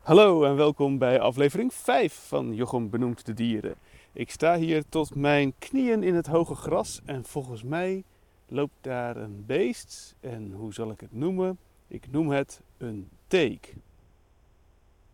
Hallo en welkom bij aflevering 5 van Jochem Benoemt de Dieren. Ik sta hier tot mijn knieën in het hoge gras en volgens mij loopt daar een beest. En hoe zal ik het noemen? Ik noem het een teek.